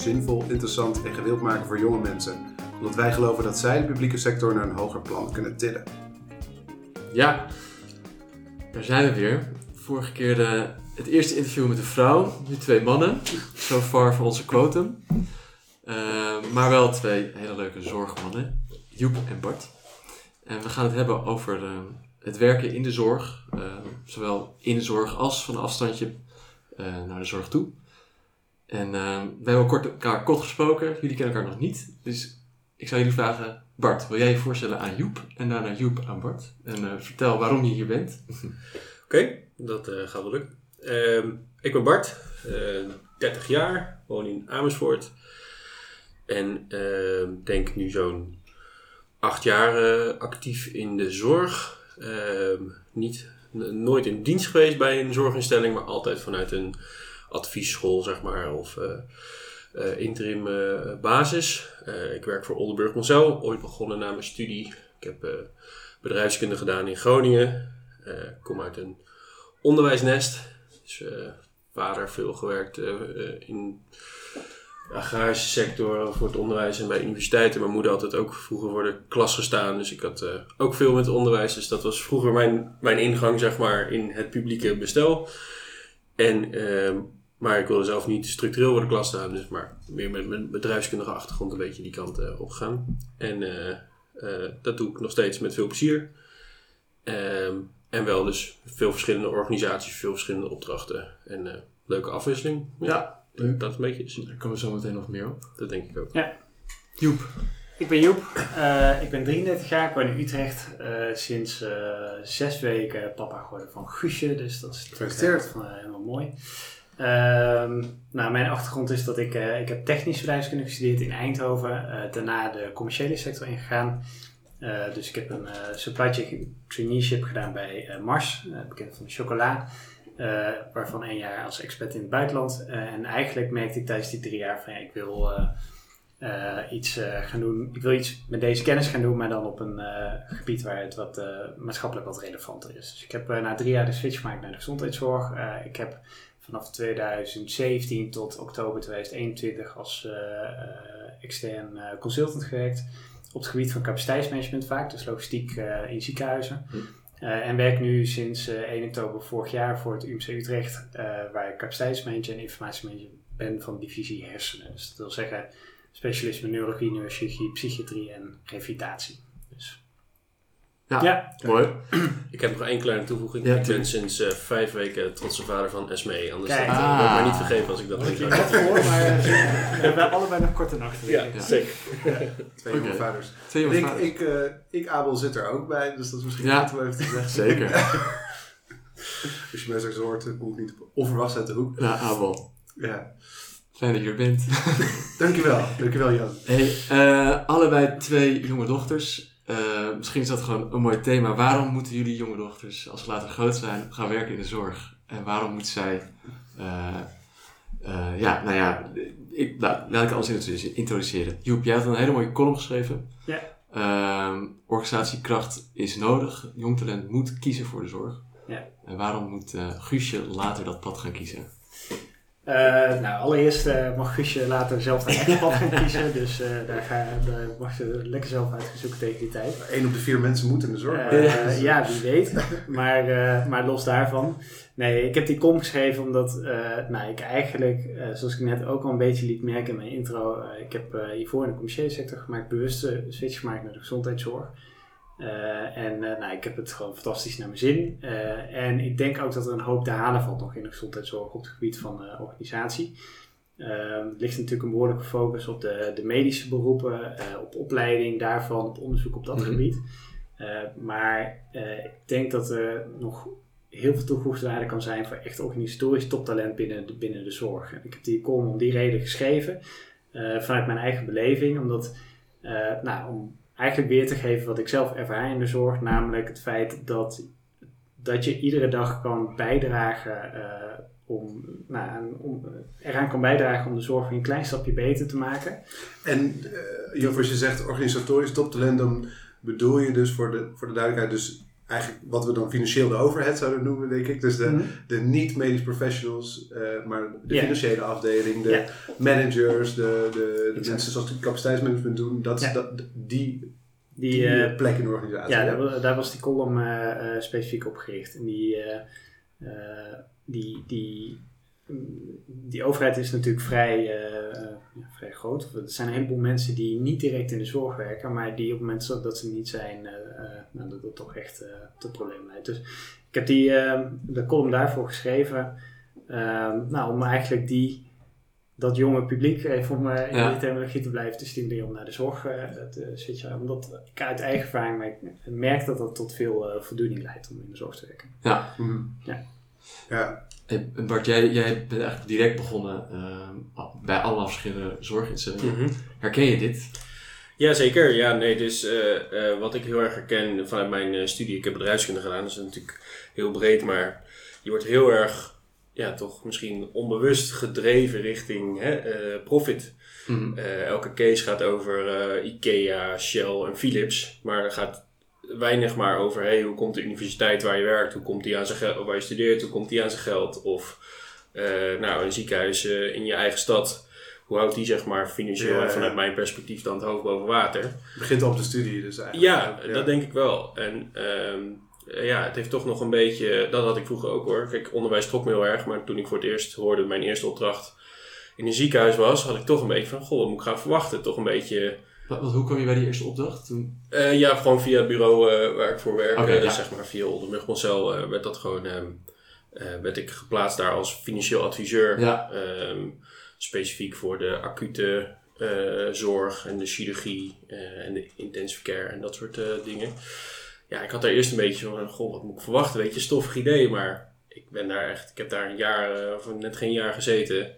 zinvol, interessant en gewild maken voor jonge mensen. Omdat wij geloven dat zij de publieke sector naar een hoger plan kunnen tillen. Ja, daar zijn we weer. Vorige keer de, het eerste interview met een vrouw, nu twee mannen. So far voor onze quotum. Uh, maar wel twee hele leuke zorgmannen, Joep en Bart. En we gaan het hebben over uh, het werken in de zorg, uh, zowel in de zorg als van afstandje naar de zorg toe. En we hebben kort, elkaar kort gesproken, jullie kennen elkaar nog niet. Dus ik zou jullie vragen, Bart, wil jij je voorstellen aan Joep en daarna Joep aan Bart? En vertel waarom je hier bent. Oké, dat gaat wel lukken. Ehm, ik ben Bart, 30 jaar, woon in Amersfoort. En uh, denk nu zo'n acht jaar uh, actief in de zorg. Uh, niet, nooit in dienst geweest bij een zorginstelling, maar altijd vanuit een adviesschool, zeg maar, of uh, interim basis. ik werk voor Oldenburg Monzel, ooit begonnen na mijn studie. Ik heb bedrijfskunde gedaan in Groningen. Ik kom uit een onderwijsnest. Dus vader veel gewerkt in agrarische sector, voor het onderwijs en bij universiteiten. Mijn moeder had het ook vroeger voor de klas gestaan. Dus ik had ook veel met onderwijs. Dus dat was vroeger mijn, mijn ingang, zeg maar, in het publieke bestel. En, uh, maar ik wilde zelf niet structureel voor de klas staan. Dus maar meer met mijn bedrijfskundige achtergrond een beetje die kant uh, opgaan. En uh, dat doe ik nog steeds met veel plezier. Ehm, en wel dus veel verschillende organisaties, veel verschillende opdrachten. En leuke afwisseling. ja. ja. Leuk. Dat een beetje is. Daar komen we zo meteen nog meer op. Dat denk ik ook. Ja. Joep. Ik ben Joep. Uh, ik ben 33 jaar. Ik woon in Utrecht. Uh, sinds uh, zes weken papa geworden van Guusje. Dus dat is helemaal mooi. Ehm, nou, mijn achtergrond is dat ik, ik heb technisch bedrijfskunde gestudeerd in Eindhoven. daarna de commerciële sector ingegaan. dus ik heb een supply chain traineeship gedaan bij Mars, bekend van de chocola. Waarvan één jaar als expert in het buitenland. En eigenlijk merkte ik tijdens die drie jaar van ja, ik wil iets gaan doen. Ik wil iets met deze kennis gaan doen, maar dan op een gebied waar het wat maatschappelijk wat relevanter is. Dus ik heb na drie jaar de switch gemaakt naar de gezondheidszorg. ik heb vanaf 2017 tot oktober 2021 als extern consultant gewerkt. Op het gebied van capaciteitsmanagement vaak, dus logistiek in ziekenhuizen. Hm. Uh, en werk nu sinds uh, 1 oktober vorig jaar voor het UMC Utrecht, waar ik capaciteitsmanager en informatiemanager ben van divisie hersenen. Dus dat wil zeggen specialisme neurologie, neurochirurgie, psychiatrie en revalidatie. Dus ja, ja. mooi. Ik heb nog één kleine toevoeging. ik ben sinds uh, vijf weken trotse vader van SME. Anders Kijk. dat ah. maar niet vergeven als ik dat weet. Ik had voor, maar uh, we hebben allebei nog korte nachten. Ja, ja, zeker. Twee jonge okay. vaders. Twee jonge ik, vaders. Ik, uh, ik, Abel, zit er ook bij. Dus dat is misschien ja. goed om even te zeggen. Zeker. Als je mij straks hoort, kom ik niet onverwacht uit de hoek. Ja, Abel. Ja. Fijn dat je er bent. dankjewel. Dankjewel, Jan. Hey, allebei twee jonge dochters. Uh, misschien is dat gewoon een mooi thema. Waarom moeten jullie jonge dochters, als ze later groot zijn, gaan werken in de zorg? En waarom moeten zij, uh, uh, ja, nou ja, ik, laat, laat ik alles introduceren. Joep, jij had een hele mooie column geschreven. Ja. Ehm, organisatiekracht is nodig. Jong talent moet kiezen voor de zorg. Ja. En waarom moet Guusje later dat pad gaan kiezen? Uh, nou, allereerst uh, mag Guusje later zelf een eigen pad gaan kiezen. Dus uh, daar, ga, daar mag ze lekker zelf uitgezoeken tegen die tijd. Eén op de vier mensen moet in de zorg. ja, wie weet. maar, maar los daarvan. Nee, ik heb die kom geschreven omdat nou, ik eigenlijk, zoals ik net ook al een beetje liet merken in mijn intro. ik heb hiervoor in de commerciële sector gemaakt, bewuste switch gemaakt naar de gezondheidszorg. Uh, en uh, nou, ik heb het gewoon fantastisch naar mijn zin. Uh, en ik denk ook dat er een hoop te halen valt nog in de gezondheidszorg op het gebied van organisatie. er ligt natuurlijk een behoorlijke focus op de, de medische beroepen, op opleiding daarvan, op onderzoek op dat mhm. gebied. maar ik denk dat er nog heel veel toegevoegde waarde kan zijn voor echt organisatorisch toptalent binnen de, binnen de zorg. En ik heb die column om die reden geschreven, vanuit mijn eigen beleving, omdat nou, om eigenlijk weer te geven wat ik zelf ervaar in de zorg, namelijk het feit dat, dat je iedere dag kan bijdragen uh, om, nou, om, eraan kan bijdragen om de zorg een klein stapje beter te maken. En uh, als je zegt organisatorisch toptalent, dan bedoel je dus voor de, voor de duidelijkheid dus eigenlijk wat we dan financieel de overhead zouden noemen, denk ik. Dus de, Mhm. de niet-medisch professionals, eh, maar de financiële afdeling, de managers, de, de, de mensen zoals die capaciteitsmanagement doen, dat, Ja. dat, die, Die, die, eh, eh, plek in de organisatie. Ja, daar, wa- daar was die column specifiek op gericht. En die, die, die, mm, die overheid is natuurlijk vrij, vrij groot. Er zijn een heleboel mensen die niet direct in de zorg werken, maar die op het moment dat ze niet zijn, nou, dat dat toch echt eh, tot problemen leidt. Dus ik heb die, eh, de column daarvoor geschreven, eh, nou, om eigenlijk die dat jonge publiek, even om eh, in Ja. die terminologie te blijven, te stimuleren om naar de zorg eh, te switchen. Omdat ik uit eigen ervaring merk, merk dat dat tot veel eh, voldoening leidt om in de zorg te werken. Mhm. Ja. Ja, Hey, Bart, jij, jij bent eigenlijk direct begonnen eh, bij allemaal verschillende zorginstellingen. Mhm. Herken je dit? Jazeker, ja, nee, dus eh, eh, wat ik heel erg herken vanuit mijn eh, studie, ik heb bedrijfskunde gedaan, dat is natuurlijk heel breed, maar je wordt heel erg, ja, toch misschien onbewust gedreven richting hè, profit. Mhm. Elke case gaat over IKEA, Shell en Philips, maar er gaat weinig maar over hey, hoe komt de universiteit waar je werkt, hoe komt die aan zijn geld, waar je studeert, hoe komt die aan zijn geld, of nou, een ziekenhuis in je eigen stad, hoe houdt die zeg maar financieel Ja, vanuit mijn perspectief dan het hoofd boven water. het begint op de studie dus eigenlijk. Ja, dat denk ik wel. En ehm, eh, ja, het heeft toch nog een beetje, dat had ik vroeger ook hoor. Kijk, onderwijs trok me heel erg, maar toen ik voor het eerst hoorde mijn eerste opdracht in een ziekenhuis was, had ik toch een beetje van, goh, wat moet ik gaan verwachten? Toch een beetje, Wat, wat- hoe kwam je bij die eerste opdracht? Toen... eh, ja, gewoon via het bureau eh, waar ik voor werk, ja. zeg maar via Oldenburg-Monsel, eh, werd dat gewoon, ehm, eh, werd ik geplaatst daar als financieel adviseur. Ja, Ehm, specifiek voor de acute eh, zorg en de chirurgie eh, en de intensive care en dat soort eh, dingen. Ja, ik had daar eerst een beetje van, goh, wat moet ik verwachten? Weet je, stoffig idee, maar ik ben daar echt, ik heb daar een jaar, of net geen jaar gezeten.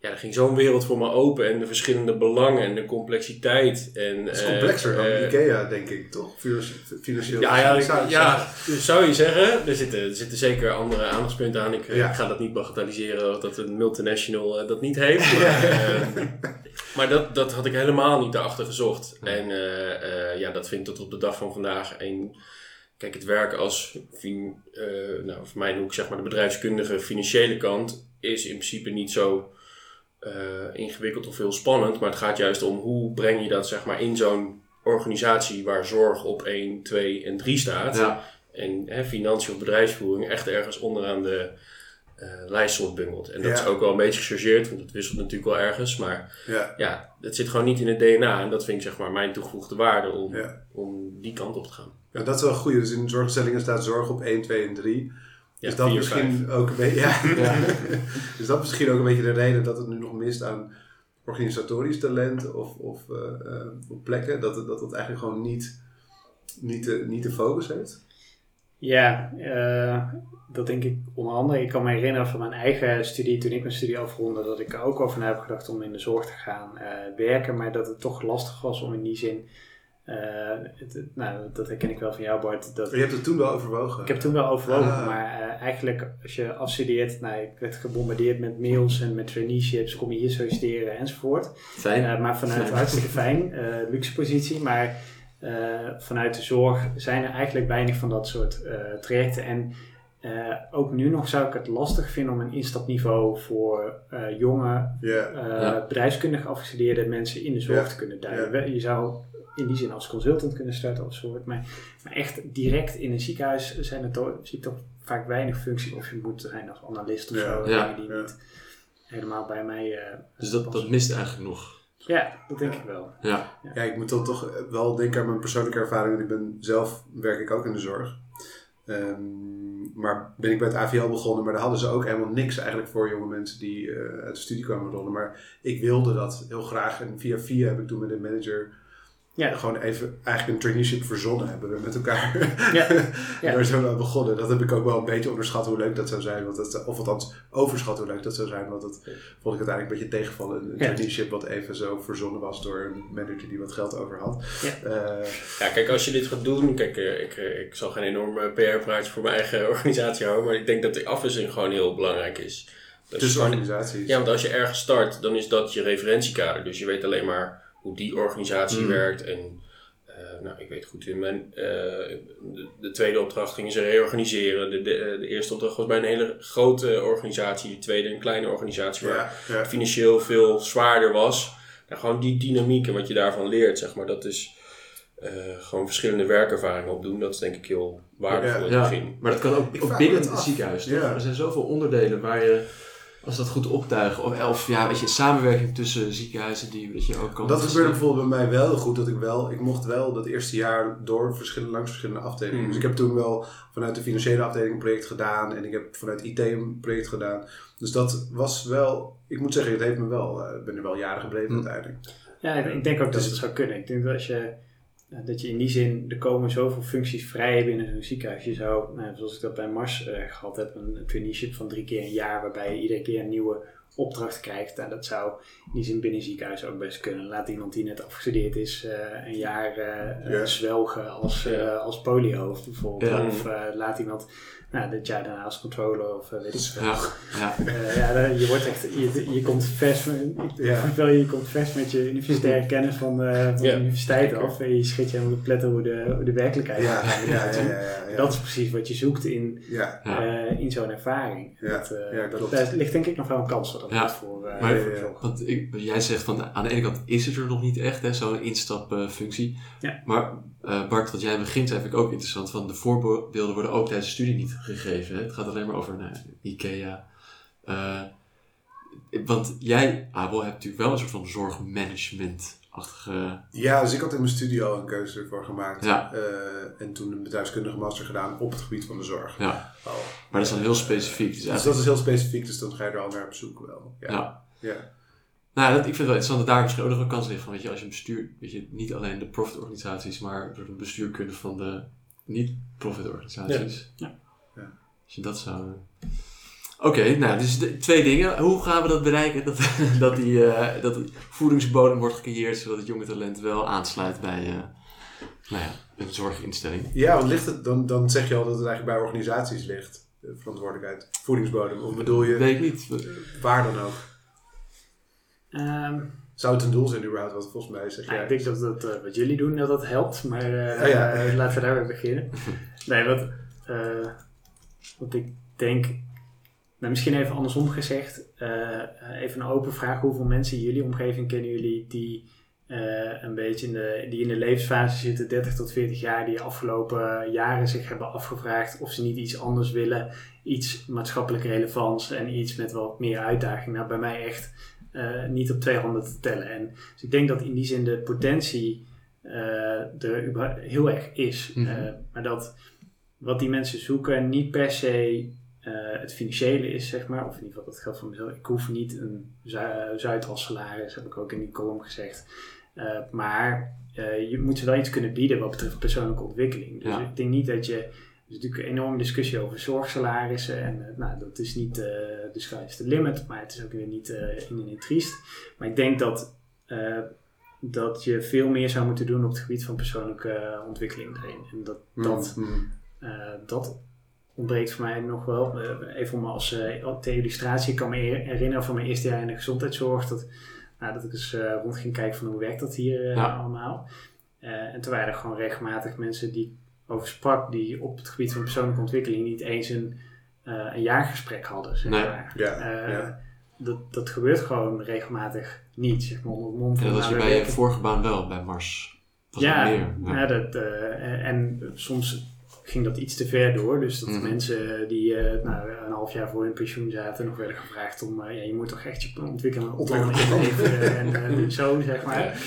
Ja, er ging zo'n wereld voor me open en de verschillende belangen en de complexiteit. En, Het is eh, complexer dan eh, Ikea, denk ik, toch? Finan- Financieel. ja, ja, Zou ja, dus zou je zeggen. Er zitten, er zitten zeker andere aandachtspunten aan. Ik, eh, Ja. ik ga dat niet bagatelliseren dat een multinational dat niet heeft. Maar, maar dat, dat had ik helemaal niet daarachter gezocht. En ja, dat vind ik tot op de dag van vandaag. En kijk, het werken als, fin- nou, voor mijn hoek, zeg maar de bedrijfskundige financiële kant, is in principe niet zo ingewikkeld of heel spannend. Maar het gaat juist om hoe breng je dat zeg maar in zo'n organisatie waar zorg op 1, 2 en 3 staat. ja. En hè, financiën of bedrijfsvoering echt ergens onderaan de eh lijst soort bungelt. En dat Ja. is ook wel een beetje gechargeerd, want dat wisselt natuurlijk wel ergens. Maar Ja, ja, het zit gewoon niet in het DNA. En dat vind ik zeg maar mijn toegevoegde waarde om, om die kant op te gaan. ja, dat is wel goed. Dus in zorginstellingen staat zorg op 1, 2 en 3. Ja, is dat vier, misschien ook een beetje... Ja. Ja. is dat misschien ook een beetje de reden dat het nu nog mist aan organisatorisch talent of, of eh, eh, plekken? Dat het, dat het eigenlijk gewoon niet, niet, de, niet de focus heeft? Ja, eh, dat denk ik onder andere. Ik kan me herinneren van mijn eigen studie, toen ik mijn studie afronde, dat ik er ook over na heb gedacht om in de zorg te gaan eh, werken, maar dat het toch lastig was om in die zin, het, het- nou, dat herken ik wel van jou Bart, dat, Je hebt het toen wel overwogen. ik heb toen wel overwogen, Ah. maar eh, eigenlijk als je afstudeert, nou, ik werd gebombardeerd met mails en met traineeships, kom je hier solliciteren enzovoort. Fijn. Eh, maar vanuit Fijn. hartstikke fijn, eh, luxe positie. Maar eh, vanuit de zorg zijn er eigenlijk weinig van dat soort eh, trajecten. En eh, ook nu nog zou ik het lastig vinden om een instapniveau voor eh, jonge eh Ja. bedrijfskundig afgestudeerde mensen in de zorg te kunnen duiden. Je zou in die zin als consultant kunnen starten of soort. Maar, maar echt direct in een ziekenhuis zijn er toch, zie ik toch vaak weinig functie. Of je moet zijn als analist of Ja. zo. Ja. die Ja. niet helemaal bij mij eh, Dus dat, passen. dat mist eigenlijk nog. Ja, dat denk Ja. ik wel. Ja. Ja, ik moet dan toch wel denken aan mijn persoonlijke ervaring. Ik ben zelf, werk ik ook in de zorg. Ehm, maar ben ik bij het AVL begonnen, maar daar hadden ze ook helemaal niks eigenlijk voor jonge mensen die eh, uit de studie kwamen rollen. Maar ik wilde dat heel graag. En via via heb ik toen met een manager Ja. gewoon even eigenlijk een traineeship verzonnen hebben we met elkaar. Ja. Ja. Daar zijn we aan begonnen. Dat heb ik ook wel een beetje onderschat hoe leuk dat zou zijn. Want dat, of althans overschat hoe leuk dat zou zijn. Want dat vond ik uiteindelijk een beetje tegenvallen. Een Ja. traineeship wat even zo verzonnen was door een manager die wat geld over had. Ja. Eh, Ja, kijk, als je dit gaat doen, kijk, eh, ik, eh, ik zal geen enorme PR-praatje voor mijn eigen organisatie houden, maar ik denk dat de afwisseling gewoon heel belangrijk is. Tussen organisaties. Ja, want als je ergens start, dan is dat je referentiekader. Dus je weet alleen maar hoe die organisatie Mm. werkt en ehm, nou, ik weet goed, in mijn, eh, de, de tweede opdracht gingen ze reorganiseren. De, de, de eerste opdracht was bij een hele grote organisatie. De tweede een kleine organisatie waar Ja, ja. financieel veel zwaarder was. Nou, gewoon die dynamiek en wat je daarvan leert, zeg maar, dat is eh, gewoon verschillende werkervaringen opdoen. Dat is denk ik heel waardevol in Ja, het begin. maar dat kan ook, binnen het af. ziekenhuis. Toch? Ja. Er zijn zoveel onderdelen waar je, als dat goed optuigen, of, of ja, weet je, samenwerking tussen ziekenhuizen die weet je, ook kan. Dat gebeurde bijvoorbeeld bij mij wel goed. Dat ik wel, ik mocht wel dat eerste jaar door verschillende, langs verschillende afdelingen. Mhm. Dus ik heb toen wel vanuit de financiële afdeling een project gedaan. En ik heb vanuit IT een project gedaan. Dus dat was wel, ik moet zeggen, het heeft me wel, eh, ik ben er wel jaren gebleven Mhm. uiteindelijk. Ja, ik- ik denk ook dat Dus- het zou kunnen. Ik denk dat als je, dat je in die zin, er komen zoveel functies vrij binnen zo'n ziekenhuis. Je zou, nou, zoals ik dat bij Mars eh, gehad heb, een traineeship van drie keer een jaar, waarbij je iedere keer een nieuwe opdracht krijgt. Nou, dat zou in die zin binnen ziekenhuis ook best kunnen. Laat iemand die net afgestudeerd is eh, een jaar eh, eh, zwelgen als, eh Ja. als poliohoofd bijvoorbeeld. Of eh, laat iemand nou, dit jaar daarna als controller of weet ik veel. Ja, ja. Eh, je wordt echt, je, je komt vers, Ja. je komt vers met je universitaire kennis van, eh, van de universiteit af en je schiet je helemaal de pletten hoe de, hoe de werkelijkheid Ja, gaat. ja, ja, ja, ja, ja. Dat is precies wat je zoekt in, eh, in zo'n ervaring. Ja, dat, eh, ja, dat, daar ligt denk ik nog wel een kans voor dat Ja. voor, eh, Maar- voor ja. Want ik, jij zegt van aan de ene kant is het er nog niet echt, hè, zo'n instapfunctie. Ja. Maar eh, Bart, wat jij begint, vind ik ook interessant. Van de voorbeelden worden ook tijdens de studie niet gegeven. Hè? Het gaat alleen maar over nou, IKEA. Eh, want jij, Abel, hebt natuurlijk wel een soort van zorgmanagement-achtige. Ja, dus ik had in mijn studie al een keuze ervoor gemaakt. Ja. Eh, en toen een bedrijfskundige master gedaan op het gebied van de zorg. Ja, Oh. maar dat is dan heel specifiek. Dus Dus dat is heel specifiek, dus dan ga je er al naar op zoek wel. Ja. Ja. ja. Nou, dat, ik vind het wel interessant dat daar misschien ook nog een kans ligt van, weet je, als je bestuur, weet je, niet alleen de profitorganisaties, maar door de bestuurkunde van de niet-profitorganisaties. Ja. Ja. Als je dat zou... Oké, nou, dus de, twee dingen. Hoe gaan we dat bereiken? Dat, dat, die, eh, dat de voedingsbodem wordt gecreëerd, zodat het jonge talent wel aansluit bij eh, nou ja, een zorginstelling. Ja, want ligt het, dan, dan zeg je al dat het eigenlijk bij organisaties ligt. De verantwoordelijkheid. Voedingsbodem. Of bedoel je Weet ik niet. waar dan ook? Ehm, Zou het een doel zijn überhaupt? Wat volgens mij zeg nou, jij. ik denk dat, dat eh, wat jullie doen, dat dat helpt. Maar eh, Oh ja. laten we daar weer beginnen. Nee, wat, eh, wat ik denk... Nou, misschien even andersom gezegd. eh, even een open vraag. Hoeveel mensen in jullie omgeving kennen jullie die eh, een beetje in de, die in de levensfase zitten, 30 tot 40 jaar, die de afgelopen jaren zich hebben afgevraagd of ze niet iets anders willen, iets maatschappelijk relevants en iets met wat meer uitdaging. Nou, bij mij echt eh, niet op twee handen te tellen. En, dus ik denk dat in die zin de potentie eh, er heel erg is. Mhm. Eh, maar dat wat die mensen zoeken niet per se eh, het financiële is, zeg maar. Of in ieder geval, dat geldt voor mezelf. Ik hoef niet een Zu- Zuidas salaris, heb ik ook in die column gezegd. Eh, maar eh, je moet ze wel iets kunnen bieden wat betreft persoonlijke ontwikkeling. Dus Ja. ik denk niet dat je... Er is natuurlijk een enorme discussie over zorgsalarissen. En eh, nou, dat is niet eh, de sky is the limit, maar het is ook weer niet eh in en in triest. Maar ik denk dat, eh, dat je veel meer zou moeten doen op het gebied van persoonlijke eh, ontwikkeling daarin. En dat, dat Mm. eh, dat ontbreekt voor mij nog wel. Eh, even om als eh, ter illustratie, ik kan me her- herinneren van mijn eerste jaar in de gezondheidszorg dat, nou, dat ik eens eh, rond ging kijken van hoe werkt dat hier Ja. allemaal. Eh, en toen waren er gewoon regelmatig mensen die over sprak die op het gebied van persoonlijke ontwikkeling niet eens een, eh, een jaargesprek hadden. Zeg Nee. Ja, Eh, ja. dat, dat gebeurt gewoon regelmatig niet, zeg maar, onder het mond dat was je we bij je vorige baan wel, bij Mars. Was ja, meer. ja. dat, eh, en soms ging dat iets te ver door. Dus dat Mhm. mensen die eh, nou, een half jaar voor hun pensioen zaten, nog werden gevraagd om, eh, ja, je moet toch echt je ontwikkeling inleveren en eh, zo, zeg maar.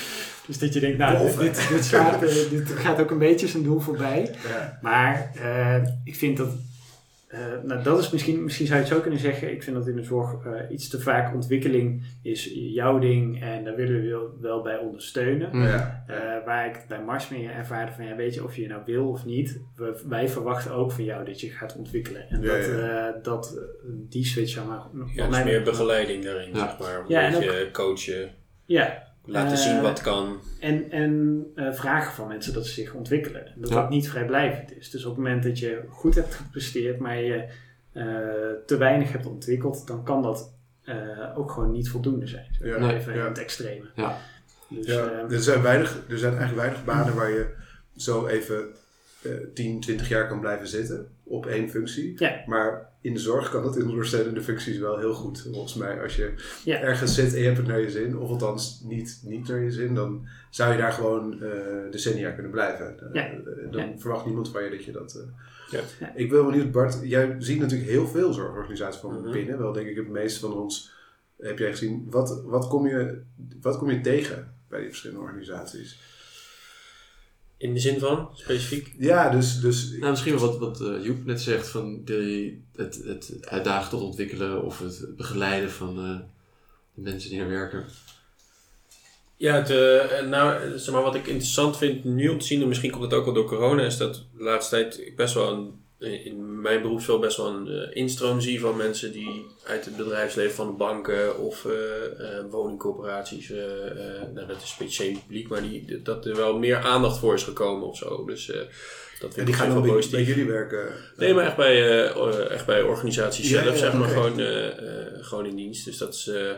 Dus dat je denkt, nou, dit, dit, gaat, dit gaat ook een beetje zijn doel voorbij. Ja. Maar ik vind dat, eh, nou dat is misschien, misschien zou je het zo kunnen zeggen, ik vind dat in de zorg eh, iets te vaak ontwikkeling is jouw ding en daar willen we wel, wel bij ondersteunen. Ja. Eh, waar ik bij Mars meer ervaarde van, ja, weet je, of je nou wil of niet, we, wij verwachten ook van jou dat je gaat ontwikkelen. En Ja, dat, ja. eh, dat die switch zou maar... Ja, dus meer begeleiding daarin, Ja. zeg maar. Een Ja, en beetje coachen, Ja, laten Eh, zien wat kan. en, en eh, vragen van mensen dat ze zich ontwikkelen. En Dat Ja. dat niet vrijblijvend is. Dus op het moment dat je goed hebt gepresteerd, maar je eh, te weinig hebt ontwikkeld, dan kan dat eh, ook gewoon niet voldoende zijn. Ja, even ja. in het extreme. Ja. Dus, Ja, eh, er, zijn weinig, er zijn eigenlijk weinig banen waar je zo even eh 10, 20 jaar kan blijven zitten op één functie. Ja. Maar in de zorg kan dat in ondersteunende functies wel heel goed. Volgens mij, als je Ja. ergens zit en je hebt het naar je zin, of althans niet, niet naar je zin, dan zou je daar gewoon eh, decennia kunnen blijven. Eh, Ja. dan Ja. verwacht niemand van je dat je dat. eh, Ja. Ja. Ik ben benieuwd, Bart, jij ziet natuurlijk heel veel zorgorganisaties van Mhm. binnen. Wel denk ik het meeste van ons heb jij gezien. Wat, wat, kom je, wat kom je tegen bij die verschillende organisaties? In de zin van, specifiek? Ja, dus, dus Nou, misschien wel wat, wat eh, Joep net zegt van de, het, het uitdagen tot ontwikkelen of het begeleiden van eh, de mensen die er werken. Ja, het, eh, nou, zeg maar, wat ik interessant vind nu om te zien, en misschien komt het ook wel door corona, is dat de laatste tijd ik best wel een, in mijn beroepsveld best wel een eh, instroom zie van mensen die uit het bedrijfsleven van de banken of eh, eh, woningcorporaties, eh, eh, nou, dat is een beetje semi-publiek, maar die, dat er wel meer aandacht voor is gekomen of zo. Dus eh, dat vind en ik die gaan wel dan bij, positief. bij jullie werken. Nee, maar echt bij, eh, eh, echt bij organisaties Ja, zelf, ja, zeg maar, gewoon, eh, eh, gewoon in dienst. Dus dat is, eh,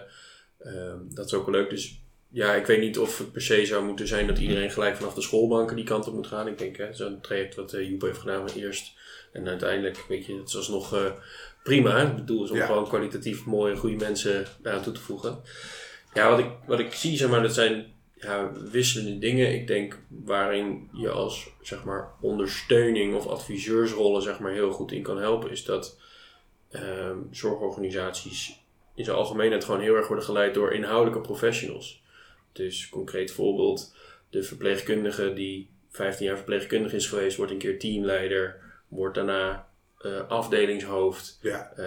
ehm, dat is ook wel leuk. Dus ja, ik weet niet of het per se zou moeten zijn dat iedereen gelijk vanaf de schoolbanken die kant op moet gaan. Ik denk, hè, zo'n traject wat eh, Joep heeft gedaan maar eerst en uiteindelijk, weet je, het is alsnog eh, prima. Het bedoel is om Ja. gewoon kwalitatief mooie, goede mensen daaraan toe te voegen. Ja, wat ik, wat ik zie, zeg maar, dat zijn ja, wisselende dingen. Ik denk waarin je als zeg maar, ondersteuning of adviseursrollen zeg maar, heel goed in kan helpen, is dat ehm, zorgorganisaties in zijn algemeenheid gewoon heel erg worden geleid door inhoudelijke professionals. Dus concreet voorbeeld, de verpleegkundige die 15 jaar verpleegkundige is geweest, wordt een keer teamleider, wordt daarna eh, afdelingshoofd. Ja, Eh,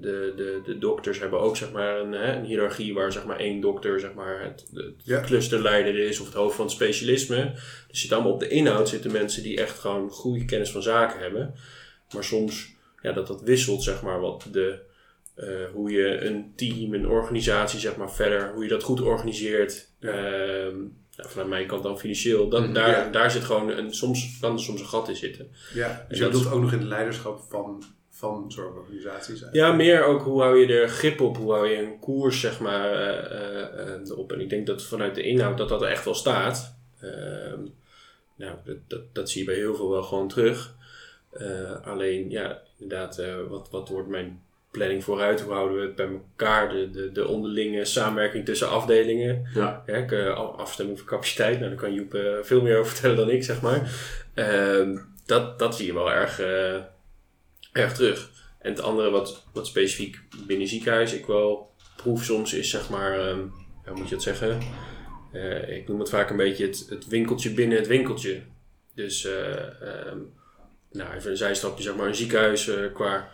de, de, de dokters hebben ook zeg maar, een, hè, een hiërarchie waar zeg maar, één dokter zeg maar, het, het Ja. clusterleider is of het hoofd van het specialisme. Dus zit allemaal op de inhoud zitten mensen die echt gewoon goede kennis van zaken hebben. Maar soms ja, dat dat wisselt, zeg maar, wat de, eh, hoe je een team, een organisatie, zeg maar, verder, hoe je dat goed organiseert. Ja. Ehm, nou, vanuit mijn kant dan financieel. Dat, Mhm. daar, Ja. daar zit gewoon een, soms kan er soms een gat in zitten. ja. dus je dat doet ook nog in het leiderschap van, van zorgorganisaties. eigenlijk. Ja, meer ook hoe hou je er grip op, hoe hou je een koers zeg maar eh, eh, eh, op. En ik denk dat vanuit de inhoud dat dat er echt wel staat. Ehm, nou, dat, dat, dat zie je bij heel veel wel gewoon terug. Alleen, ja, inderdaad, wat, wat wordt mijn planning vooruit? Hoe houden we het bij elkaar? De, de, de onderlinge samenwerking tussen afdelingen. Ja. Ik, eh, af- afstemming van capaciteit. Nou, daar kan Joep eh, veel meer over vertellen dan ik, zeg maar. Ehm, dat, dat zie je wel erg, eh, erg terug. En het andere wat, wat specifiek binnen ziekenhuis ik wel proef soms is, zeg maar, ehm, hoe moet je dat zeggen? Ik noem het vaak een beetje het, het winkeltje binnen het winkeltje. Dus, eh, ehm, nou, even een zijstapje, zeg maar, een ziekenhuis qua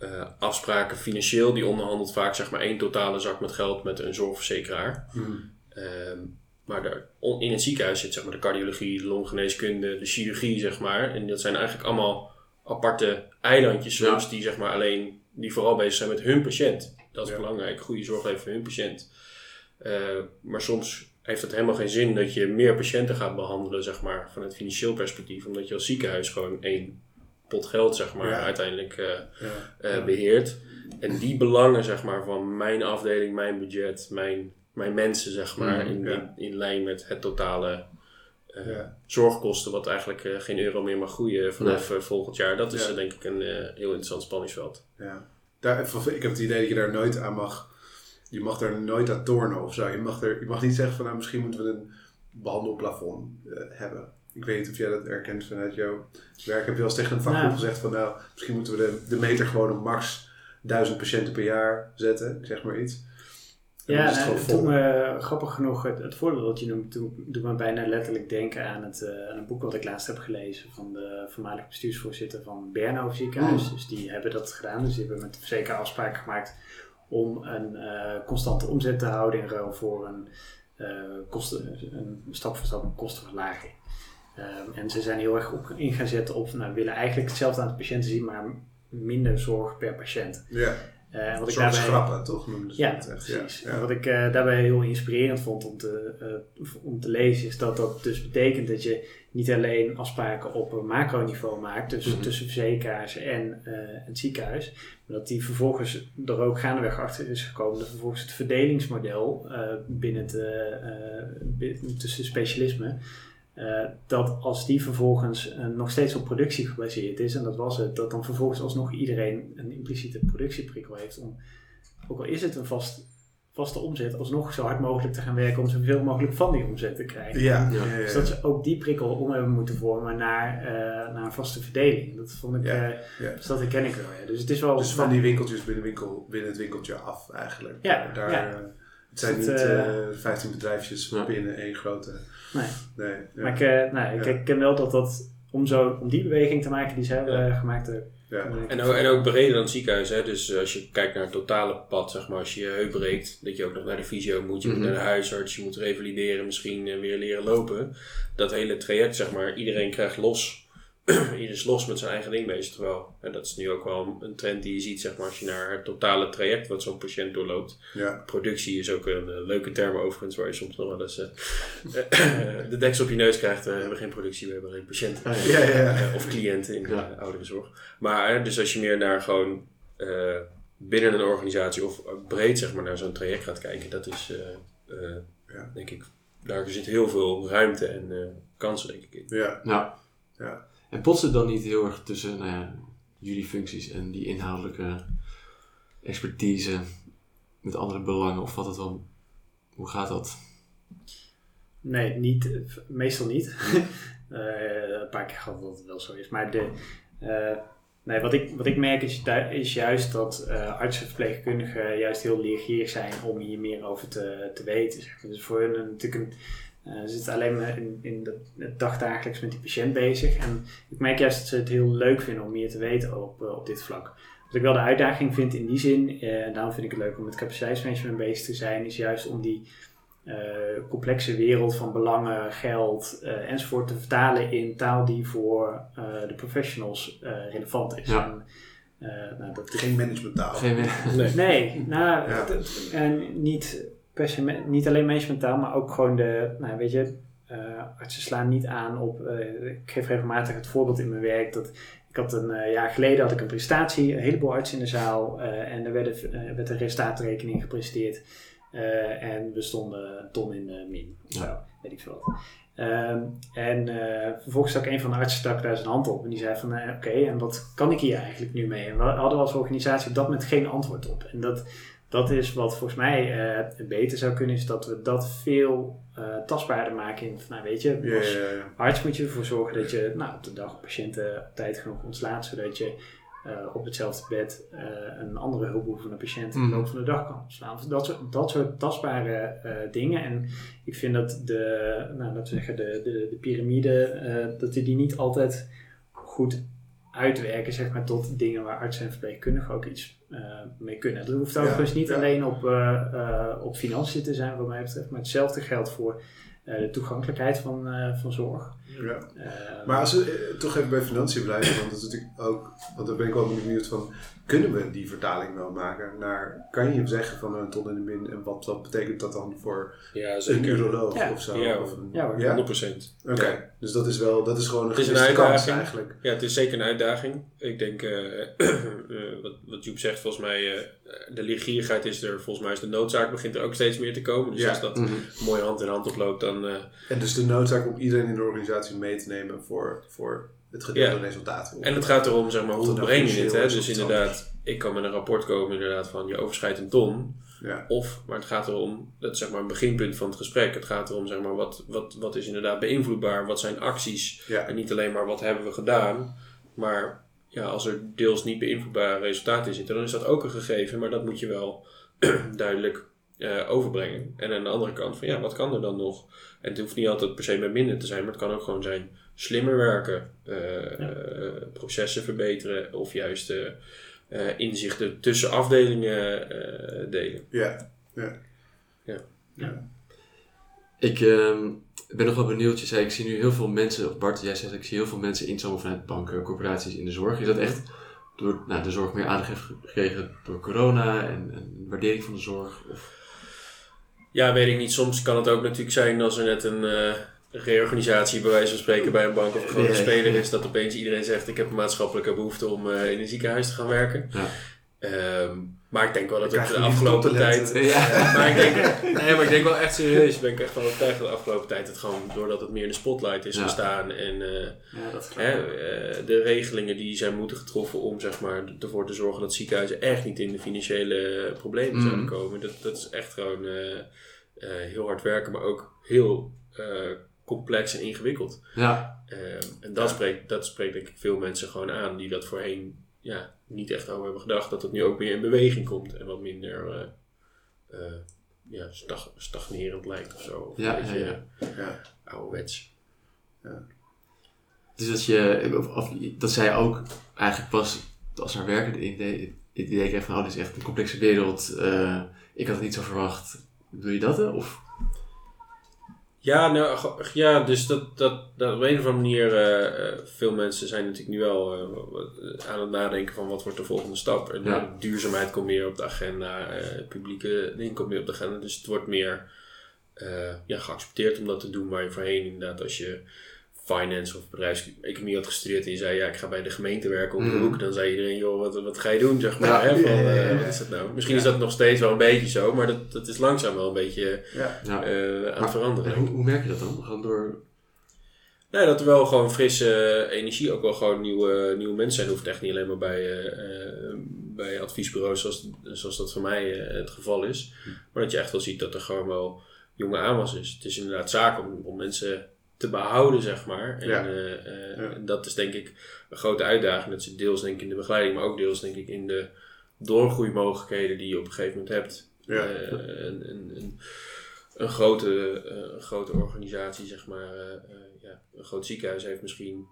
eh, afspraken financieel, die onderhandelt vaak, zeg maar, één totale zak met geld met een zorgverzekeraar. Hmm. Ehm, maar daar, in het ziekenhuis zit zeg maar, de cardiologie, de longgeneeskunde, de chirurgie, zeg maar. En dat zijn eigenlijk allemaal aparte eilandjes soms, die, zeg maar, alleen, die vooral bezig zijn met hun patiënt. Dat is Ja. belangrijk, goede zorg leveren voor hun patiënt. Eh, maar soms heeft het helemaal geen zin dat je meer patiënten gaat behandelen, zeg maar, vanuit financieel perspectief. Omdat je als ziekenhuis gewoon één pot geld, zeg maar, Ja. uiteindelijk eh, Ja. eh, beheert. En die belangen, zeg maar, van mijn afdeling, mijn budget, mijn, mijn mensen, zeg maar, Mhm, in, ja. in, in lijn met het totale eh, Ja. zorgkosten, wat eigenlijk eh, geen euro meer mag groeien vanaf eh, volgend jaar. Dat is Ja. eh, denk ik een eh, heel interessant spanningsveld. Ja. Daar, ik heb het idee dat je daar nooit aan mag. Je mag daar nooit aan tornen of zo. Je mag, er, je mag niet zeggen van nou misschien moeten we een behandelplafond eh, hebben. Ik weet niet of jij dat herkent vanuit jouw werk. Heb je wel eens tegen een vakgroep Nou. gezegd van nou misschien moeten we de, de meter gewoon op max 1000 patiënten per jaar zetten. Zeg maar iets. En Ja, het nou, toen me grappig genoeg het, het voorbeeld dat je noemt, toen doet me bijna letterlijk denken aan, het, eh, aan een boek wat ik laatst heb gelezen van de voormalig bestuursvoorzitter van Bernhof Ziekenhuis. Mm. Dus die hebben dat gedaan. Dus die hebben met verzekeraar afspraken gemaakt om een eh, constante omzet te houden in ruil voor een, eh, kosten, een stap voor stap een kostenverlaging. Ehm, en ze zijn heel erg op in gaan zetten op, nou, we willen eigenlijk hetzelfde aan de patiënten zien, maar minder zorg per patiënt. Ja, en wat ik daarbij, grappen toch? Ja, het echt. precies. Ja, wat ik eh, daarbij heel inspirerend vond om te, eh, om te lezen, is dat dat dus betekent dat je niet alleen afspraken op macroniveau maakt, dus Mhm. tussen verzekeraars en het ziekenhuis, maar dat die vervolgens er ook gaandeweg achter is gekomen dat vervolgens het verdelingsmodel binnen het, tussen specialismen eh, dat als die vervolgens eh, nog steeds op productie gebaseerd is, en dat was het, dat dan vervolgens alsnog iedereen een impliciete productieprikkel heeft om, ook al is het een vast, vaste omzet, alsnog zo hard mogelijk te gaan werken om zoveel mogelijk van die omzet te krijgen. Ja, Ja. ja, ja, Dus dat ze ook die prikkel om hebben moeten vormen naar, eh, naar een vaste verdeling. Dat vond ik, Ja, eh, ja. dus dat herken ik wel. Ja. Dus het is wel... Dus van die winkeltjes binnen, winkel, binnen het winkeltje af eigenlijk. Ja, Daar, ja. eh, het zijn Het, niet eh, eh 15 bedrijfjes Ja. binnen één grote... Nee. Nee, ja. Maar ik, eh, nou, ik Ja. herken wel dat dat, om, zo, om die beweging te maken die zij hebben Ja. eh, gemaakt, eh, ja. En ook, en ook breder dan het ziekenhuis. Hè? Dus als je kijkt naar het totale pad, zeg maar, als je je heup breekt, dat je ook nog naar de fysio moet, je Mhm. moet naar de huisarts, je moet revalideren, misschien eh, weer leren lopen. Dat hele traject, zeg maar, iedereen krijgt los. Iedereen is los met zijn eigen ding bezig. Terwijl, en dat is nu ook wel een trend die je ziet, zeg maar, als je naar het totale traject wat zo'n patiënt doorloopt. ja. Productie is ook een eh, leuke term overigens, waar je soms nog wel eens eh, de deksel op je neus krijgt. Eh, we hebben geen productie, we hebben alleen patiënten. Ah, ja. Ja. Eh, of cliënten in de Ja. ouderenzorg. Maar eh, dus als je meer naar gewoon eh, binnen een organisatie of breed zeg maar naar zo'n traject gaat kijken, dat is eh, eh, Ja. denk ik, daar zit heel veel ruimte en eh, kansen denk ik in. ja. Nou, Ja. En botst het dan niet heel erg tussen nou jullie functies en die inhoudelijke expertise met andere belangen? Of wat het wel, hoe gaat dat? Nee, niet, meestal niet. Eh, een paar keer gehad dat het wel zo is. Maar de, eh, nee, wat, ik, wat ik merk is, is juist dat eh artsen en verpleegkundigen juist heel leergierig zijn om hier meer over te, te weten. Dus voor hun natuurlijk een, eh, ze zitten alleen maar in, in de, het dagdagelijks met die patiënt bezig. En ik merk juist dat ze het heel leuk vinden om meer te weten op, eh, op dit vlak. Wat ik wel de uitdaging vind in die zin, eh, en daarom vind ik het leuk om met capaciteitsmanagement bezig te zijn, is juist om die eh, complexe wereld van belangen, geld eh, enzovoort te vertalen in taal die voor eh, de professionals eh, relevant is. Ja. En, eh, nou, dat is Geen managementtaal. Geen, Nee. Nee, nou, Ja. en niet, per se, me- niet alleen managementtaal, maar ook gewoon de, nou weet je, eh, artsen slaan niet aan op, eh, ik geef regelmatig het voorbeeld in mijn werk dat ik had een eh, jaar geleden had ik een presentatie, een heleboel artsen in de zaal en er werden, eh, werd een resultaatrekening gepresenteerd en we stonden ton in de min, Ja. zo, weet ik veel wat. Ehm, en vervolgens stak een van de artsen stak daar zijn hand op en die zei van oké, en wat kan ik hier eigenlijk nu mee? En we hadden als organisatie op dat moment geen antwoord op. En dat, dat is wat volgens mij eh, beter zou kunnen, is dat we dat veel eh, tastbaarder maken in, nou weet je, als ja, ja. arts moet je ervoor zorgen dat je nou, op de dag patiënten op tijd genoeg ontslaat, zodat je eh, op hetzelfde bed een andere hulpbehoevende patiënt in de Mhm. loop van de dag kan ontslaan. Dat soort, dat soort tastbare dingen. En ik vind dat de, nou, laten we zeggen, de, de, de piramide, dat die niet altijd goed uitwerken, zeg maar, tot dingen waar artsen en verpleegkundigen ook iets eh, mee kunnen. Dat hoeft overigens niet ja. alleen op, eh, eh, op financiën te zijn, wat mij betreft, maar hetzelfde geldt voor de toegankelijkheid van, van zorg. Ja. Eh, Maar als we eh, toch even bij financiën blijven, want dat is natuurlijk ook, want daar ben ik wel benieuwd van, kunnen we die vertaling wel maken naar, kan je zeggen van een ton in de min en wat, wat betekent dat dan voor Ja, een uroloog Ja. of zo? Ja, of een- ja hoor. ja? 100%. Oké, Ja. dus dat is wel, dat is gewoon een Het is een kans uitdaging. eigenlijk. Ja, het is zeker een uitdaging. Ik denk, eh, eh, wat, wat Joep zegt, volgens mij, eh, de leergierigheid is er, volgens mij is de noodzaak begint er ook steeds meer te komen. Dus Ja. als dat Mhm. mooi hand in hand oploopt, dan... eh, En dus de noodzaak om iedereen in de organisatie mee te nemen voor, voor het gedeelde Ja. resultaat. En het gaat erom, zeg maar, hoe het breng je dit? Hè? Dus inderdaad, ik kan met een rapport komen inderdaad van, je overschrijdt een ton. Ja. Of, maar het gaat erom, dat is zeg maar een beginpunt van het gesprek. Het gaat erom, zeg maar, wat, wat, wat is inderdaad beïnvloedbaar? Wat zijn acties? Ja. En niet alleen maar wat hebben we gedaan. Maar ja, als er deels niet beïnvloedbare resultaten in zitten, dan is dat ook een gegeven. Maar dat moet je wel duidelijk eh, overbrengen. En aan de andere kant van, ja, wat kan er dan nog? En het hoeft niet altijd per se met minder te zijn, maar het kan ook gewoon zijn slimmer werken, eh, eh, processen verbeteren of juist eh, inzichten tussen afdelingen eh, delen. Ja. Ik ehm, ben nog wel benieuwd. Je zei, ik zie nu heel veel mensen, of Bart, jij zegt, ik zie heel veel mensen instromen vanuit banken, corporaties in de zorg. Is dat echt door nou, de zorg meer aandacht heeft gekregen door corona en, en waardering van de zorg? Of, Ja, weet ik niet. Soms kan het ook natuurlijk zijn als er net een eh, reorganisatie bij wijze van spreken bij een bank of een grote speler is, dat opeens iedereen zegt ik heb een maatschappelijke behoefte om eh, in een ziekenhuis te gaan werken. ja. Ehm, Maar ik denk wel dat het de afgelopen tijd... Ja. maar, ik denk, nee, maar ik denk wel echt serieus, ben ik echt van overtuigd dat de afgelopen tijd het gewoon, doordat het meer in de spotlight is Ja. gestaan en eh, Ja, dat hè, ik. eh, de regelingen die zijn moeten getroffen om zeg maar, ervoor te zorgen dat ziekenhuizen echt niet in de financiële problemen Mm. zouden komen. Dat, dat is echt gewoon eh, heel hard werken, maar ook heel complex en ingewikkeld. ja. Eh, en dat, spreekt, dat spreekt denk ik veel mensen gewoon aan die dat voorheen ja, niet echt over hebben gedacht. Dat het nu ook meer in beweging komt en wat minder eh, eh, ja, stag- stagnerend lijkt of zo. Of Ja, een beetje ja, Ja. ouderwets. Dus dat je, of, of dat zij ook eigenlijk pas als haar werken het idee, het idee kreeg van, oh, dit is echt een complexe wereld. eh, ik had het niet zo verwacht. Doe je dat? Of? Ja, nou, ja dus dat, dat, dat op een of andere manier, eh, eh, veel mensen zijn natuurlijk nu wel eh, aan het nadenken van wat wordt de volgende stap. En Ja. duurzaamheid komt meer op de agenda, publieke dingen komt meer op de agenda. Dus het wordt meer ja, geaccepteerd om dat te doen waar je voorheen inderdaad als je finance of bedrijfseconomie had gestudeerd en je zei ja ik ga bij de gemeente werken om de hoek, dan zei iedereen joh wat, wat ga je doen zeg maar. Ja, hè, van, ja, ja, eh, ja. wat is dat nou? Misschien is dat nog steeds wel een beetje zo, maar dat, dat is langzaam wel een beetje eh, aan het veranderen. En hoe, hoe merk je dat dan? Gewoon door... Nee, dat er wel gewoon frisse energie, ook wel gewoon nieuwe, nieuwe mensen zijn. hoeft echt niet alleen maar bij, eh, eh, bij adviesbureaus zoals, zoals dat voor mij eh, het geval is. Maar dat je echt wel ziet dat er gewoon wel jonge aanwas is. Het is inderdaad zaak om, om mensen te behouden, zeg maar. En, Ja. eh, eh, Ja. en dat is denk ik een grote uitdaging. Dat zit deels denk ik in de begeleiding, maar ook deels denk ik in de doorgroeimogelijkheden die je op een gegeven moment hebt. Ja. Eh, een, een, een, een grote, een grote organisatie, zeg maar, ja, een groot ziekenhuis heeft misschien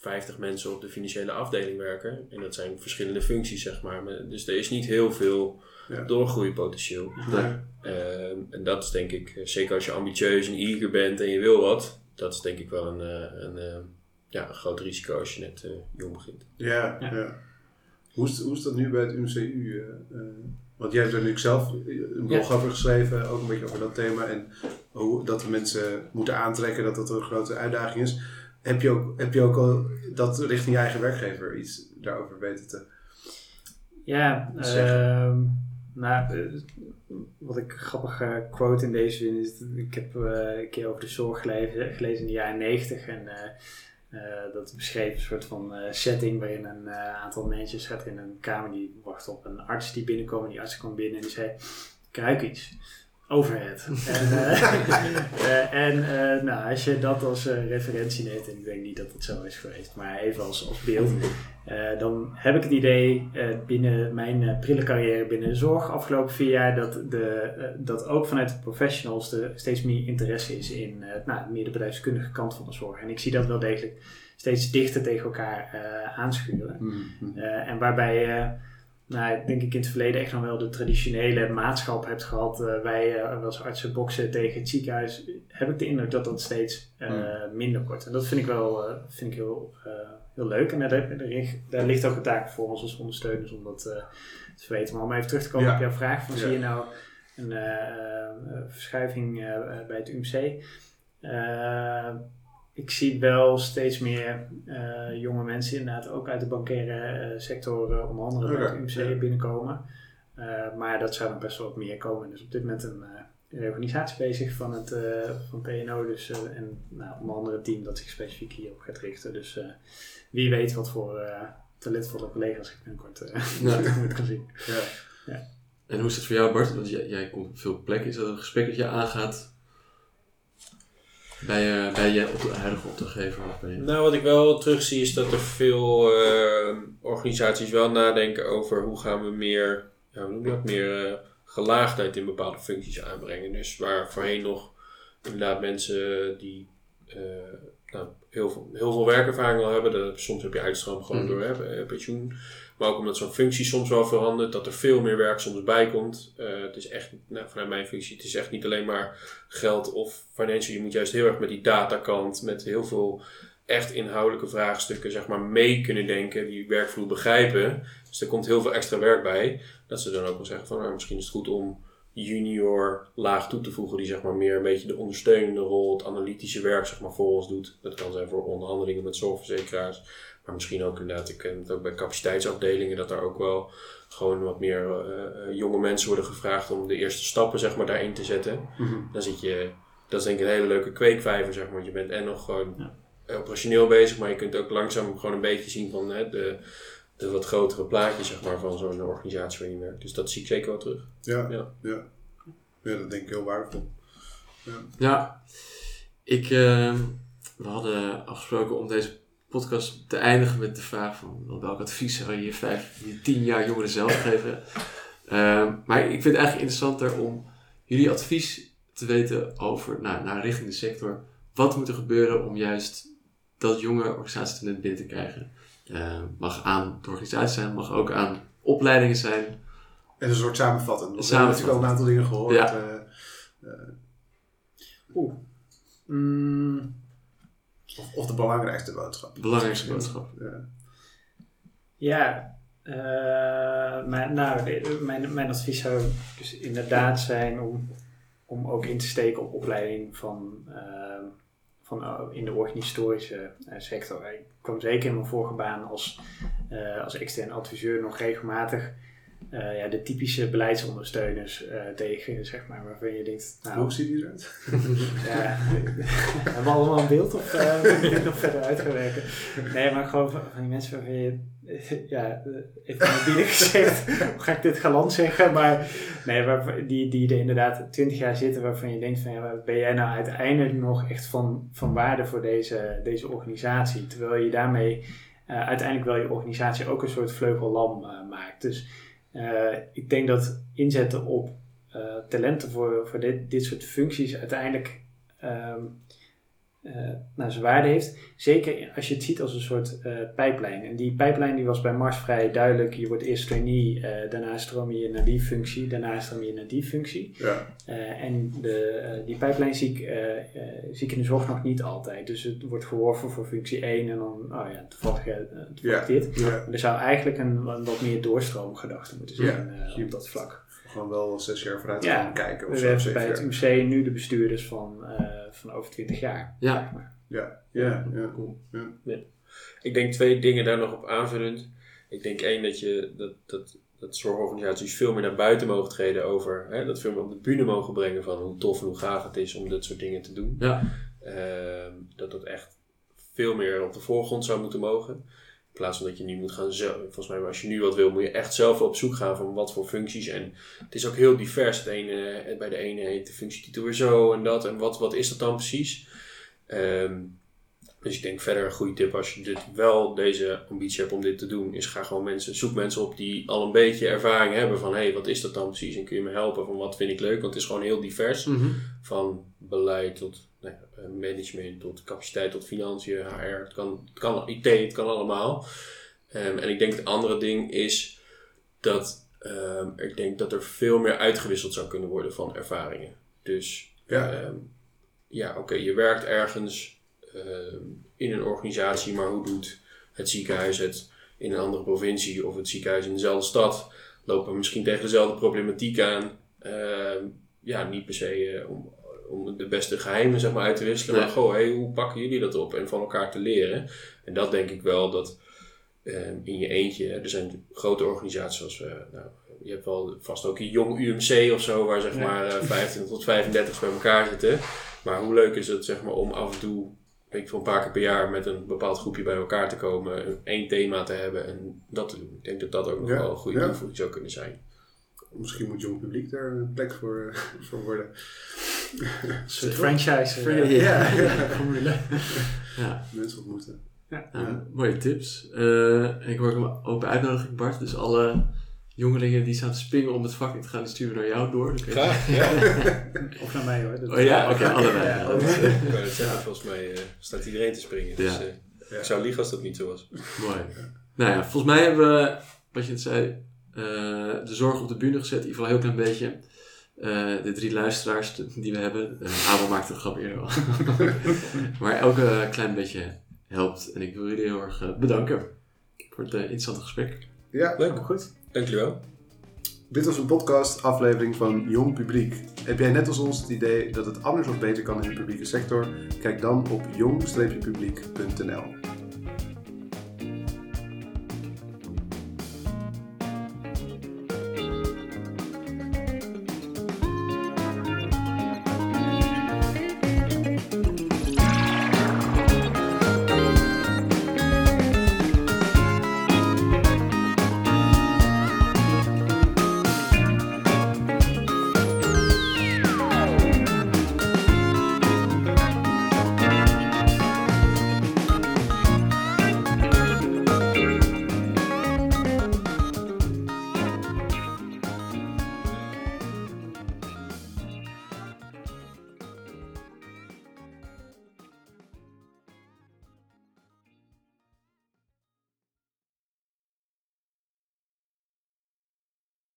50 mensen op de financiële afdeling werken. En dat zijn verschillende functies, zeg maar. Dus er is niet heel veel Ja. doorgroeipotentieel. Nee. Ehm, en dat is denk ik, zeker als je ambitieus en eager bent en je wil wat, dat is denk ik wel een, eh, een, eh, ja, een groot risico als je net eh, jong begint. Ja, Ja. ja. Hoe, is, hoe is dat nu bij het UMCU? want jij hebt er natuurlijk zelf een blog over geschreven, ook een beetje over dat thema. En hoe dat de mensen moeten aantrekken, dat dat een grote uitdaging is. Heb je ook, heb je ook al dat richting je eigen werkgever iets daarover weten te... Ja, zeggen. ehm, nou, eh, wat ik grappig eh, quote in deze zin is, ik heb eh, een keer over de zorg gelezen, gelezen in de jaren 90 en dat beschreef een soort van setting waarin een aantal mensen zaten in een kamer die wachten op een arts die binnenkwam en die arts kwam binnen en die zei, ruik iets. Overhead. en eh, eh, en eh, nou, als je dat als referentie neemt, en ik denk niet dat het zo is geweest, maar even als, als beeld, dan heb ik het idee binnen mijn prille carrière binnen de zorg afgelopen vier jaar dat, de, dat ook vanuit de professionals er steeds meer interesse is in nou, meer de bedrijfskundige kant van de zorg. En ik zie dat wel degelijk steeds dichter tegen elkaar aanschuren. Eh, en waarbij nou, denk ik in het verleden echt nog wel de traditionele maatschap hebt gehad. eh, wij eh, als artsen boksen tegen het ziekenhuis. Heb ik de indruk dat dat steeds eh, Hmm. minder wordt. En dat vind ik wel vind ik heel, heel leuk. En daar, daar, daar ligt ook een taak voor ons als ondersteuners om dat te weten. Maar om even terug te komen Ja. op jouw vraag. Van, Ja. Zie je nou een verschuiving bij het UMC? Ik zie wel steeds meer eh, jonge mensen inderdaad ook uit de bankaire eh, sector, eh, onder andere bij Oké, het UMC, ja. binnenkomen. Eh, maar dat zou dan best wel wat meer komen. Dus op dit moment een, eh, een reorganisatie bezig van het eh, van PNO. Dus, eh, en nou, onder andere het team dat zich specifiek hierop gaat richten. Dus eh, wie weet wat voor eh, talentvolle collega's ik binnenkort Ja. tegemoet kan zien. Ja. En hoe is het voor jou, Bart? Want jij, jij komt op veel plekken. Is dat een gesprek dat je aangaat bij, eh, bij je op, huidige opdrachtgever? Bij. Nou, wat ik wel terugzie is dat er veel eh, organisaties wel nadenken over hoe gaan we meer, ja, hoe noem je dat, meer eh, gelaagdheid in bepaalde functies aanbrengen. Dus waar voorheen nog inderdaad mensen die eh, nou, heel, veel, heel veel werkervaring al hebben, dat, soms heb je uitstroom gewoon Mhm. door hè, pensioen. Maar ook omdat zo'n functie soms wel verandert, dat er veel meer werk soms bij komt. Eh, het is echt, nou, vanuit mijn functie, het is echt niet alleen maar geld of financial. Je moet juist heel erg met die datakant, met heel veel echt inhoudelijke vraagstukken, zeg maar, mee kunnen denken, die werkvloer begrijpen. Dus er komt heel veel extra werk bij. Dat ze dan ook wel zeggen van, nou, misschien is het goed om junior laag toe te voegen, die zeg maar meer een beetje de ondersteunende rol, het analytische werk zeg maar voor ons doet. Dat kan zijn voor onderhandelingen met zorgverzekeraars. Maar misschien ook inderdaad, ik ken het ook bij capaciteitsafdelingen, dat er ook wel gewoon wat meer eh, eh, jonge mensen worden gevraagd om de eerste stappen zeg maar, daarin te zetten. Mhm. Dan zit je, dat is denk ik een hele leuke kweekvijver, zeg maar. Want je bent en nog gewoon Ja. operationeel bezig, maar je kunt ook langzaam gewoon een beetje zien van hè, de, de wat grotere plaatjes zeg maar, van zo'n organisatie waar je werkt. Dus dat zie ik zeker wel terug. Ja, Ja. ja. ja. dat denk ik heel waardevol. Ja, ik, eh, we hadden afgesproken om deze podcast te eindigen met de vraag van welk advies zou je je vijf, je tien jaar jongeren zelf geven. Eh, maar ik vind het eigenlijk interessanter om jullie advies te weten over, nou, naar richting de sector. Wat moet er gebeuren om juist dat jonge organisatietalent binnen te krijgen? Eh, mag aan de organisatie zijn, mag ook aan opleidingen zijn. En een soort samenvatten. We hebben natuurlijk al een aantal dingen gehoord. Ja. eh, eh, Oeh. Mm, of, of de belangrijkste boodschap. Belangrijkste boodschap. Ja. Ja, eh, mijn, nou, mijn, mijn advies zou dus inderdaad zijn om, om ook in te steken op opleiding van, eh, van eh, in de organisatorische sector. Ik kwam zeker in mijn vorige baan als, eh, als extern adviseur nog regelmatig eh, ja, de typische beleidsondersteuners eh, tegen, zeg maar, waarvan je denkt, nou, Hoe ziet die eruit? ja, hebben we allemaal een beeld of moet ik dit nog verder uit gaan werken? Nee, maar gewoon van, die mensen waarvan je, ja, even mobiel gezegd, hoe ga ik dit galant zeggen? Maar nee, die, die er inderdaad twintig jaar zitten waarvan je denkt van, ja, ben jij nou uiteindelijk nog echt van, van waarde voor deze, deze organisatie? Terwijl je daarmee uiteindelijk wel je organisatie ook een soort vleugellam maakt. Dus eh, ik denk dat inzetten op eh, talenten voor, voor dit, dit soort functies uiteindelijk ehm eh, nou, zijn waarde heeft. Zeker als je het ziet als een soort eh pijplijn. En die pijplijn die was bij Mars vrij duidelijk. Je wordt eerst trainee, eh, daarna stroom je naar die functie, daarna stroom je naar die functie. Ja. En de, die pijplijn zie ik, zie ik in de zorg nog niet altijd. Dus het wordt geworven voor functie 1 en dan, oh ja, toevallig, toevallig Ja. dit. ja. Er zou eigenlijk een, een wat meer doorstroomgedachte moeten zijn op dat vlak. Gewoon wel zes jaar vooruit Ja. gaan kijken. Of We hebben bij het. UMC nu de bestuurders van, van over 20 jaar. Ja. zeg maar. Ja, ja, ja. Ik denk twee dingen daar nog op aanvullend. Ik denk één dat, je, dat, dat, dat zorgorganisaties veel meer naar buiten mogen treden over, hè, dat veel meer op de bühne mogen brengen van hoe tof en hoe gaaf het is om dit soort dingen te doen. Ja. Ehm, dat dat echt veel meer op de voorgrond zou moeten mogen. In plaats van dat je nu moet gaan zelf. Volgens mij, als je nu wat wil, moet je echt zelf op zoek gaan van wat voor functies. En het is ook heel divers. Het ene, bij de ene heet de functietitel weer zo en dat. En wat, wat is dat dan precies? Ehm, dus ik denk verder een goede tip als je dit wel deze ambitie hebt om dit te doen, is ga gewoon mensen, zoek mensen op die al een beetje ervaring hebben van hé, hey, wat is dat dan precies? En kun je me helpen van wat vind ik leuk? Want het is gewoon heel divers. Mhm. Van beleid tot nou eh, management, tot capaciteit, tot financiën, HR. Het kan, het kan IT, het kan allemaal. Ehm, en ik denk het andere ding is dat ehm, ik denk dat er veel meer uitgewisseld zou kunnen worden van ervaringen. Dus Ja. ehm, ja, oké, je werkt ergens in een organisatie, maar hoe doet het ziekenhuis het in een andere provincie of het ziekenhuis in dezelfde stad? Lopen misschien tegen dezelfde problematiek aan. Ehm, ja, niet per se eh, om, om de beste geheimen zeg maar, uit te wisselen, Nee. maar gewoon, hey, hoe pakken jullie dat op? En van elkaar te leren. En dat denk ik wel dat ehm, in je eentje, er zijn grote organisaties zoals, eh, nou, je hebt wel vast ook een jong UMC of zo, waar zeg maar eh, 25 tot 35 bij elkaar zitten. Maar hoe leuk is het zeg maar, om af en toe, weet ik veel, een paar keer per jaar met een bepaald groepje bij elkaar te komen, een- één thema te hebben en dat te doen. Ik denk dat dat ook nog Ja, wel een goede ja. zou kunnen zijn. Misschien moet jong publiek daar een plek voor, voor worden. Een soort franchise. eh, Ja. Ja. formule. Ja. Mensen ontmoeten. Ja. Mooie tips. Eh, en ik hoor ook een open uitnodiging, Bart. Dus alle jongelingen die staan te springen om het vak in te gaan, die sturen naar jou door. Graag, ja. Of naar mij hoor. Dat- Oh ja, oké, allebei. Ja, eh, zeggen, volgens mij eh, staat iedereen te springen. Dus, eh, Ja. Ik zou liegen als dat niet zo was. Mooi. Nou ja, volgens mij hebben we, wat je net zei, eh, de zorg op de bühne gezet. In ieder geval een heel klein beetje. Eh, de drie luisteraars die we hebben. Uh, Abel maakte een grap eerder al. maar elke klein beetje helpt. En ik wil jullie heel erg bedanken voor het interessante gesprek. Ja, Leuk, Goed. Dank jullie wel. dit was een podcast aflevering van Jong Publiek. Heb jij net als ons het idee dat het anders of beter kan in de publieke sector? Kijk dan op jong-publiek.nl.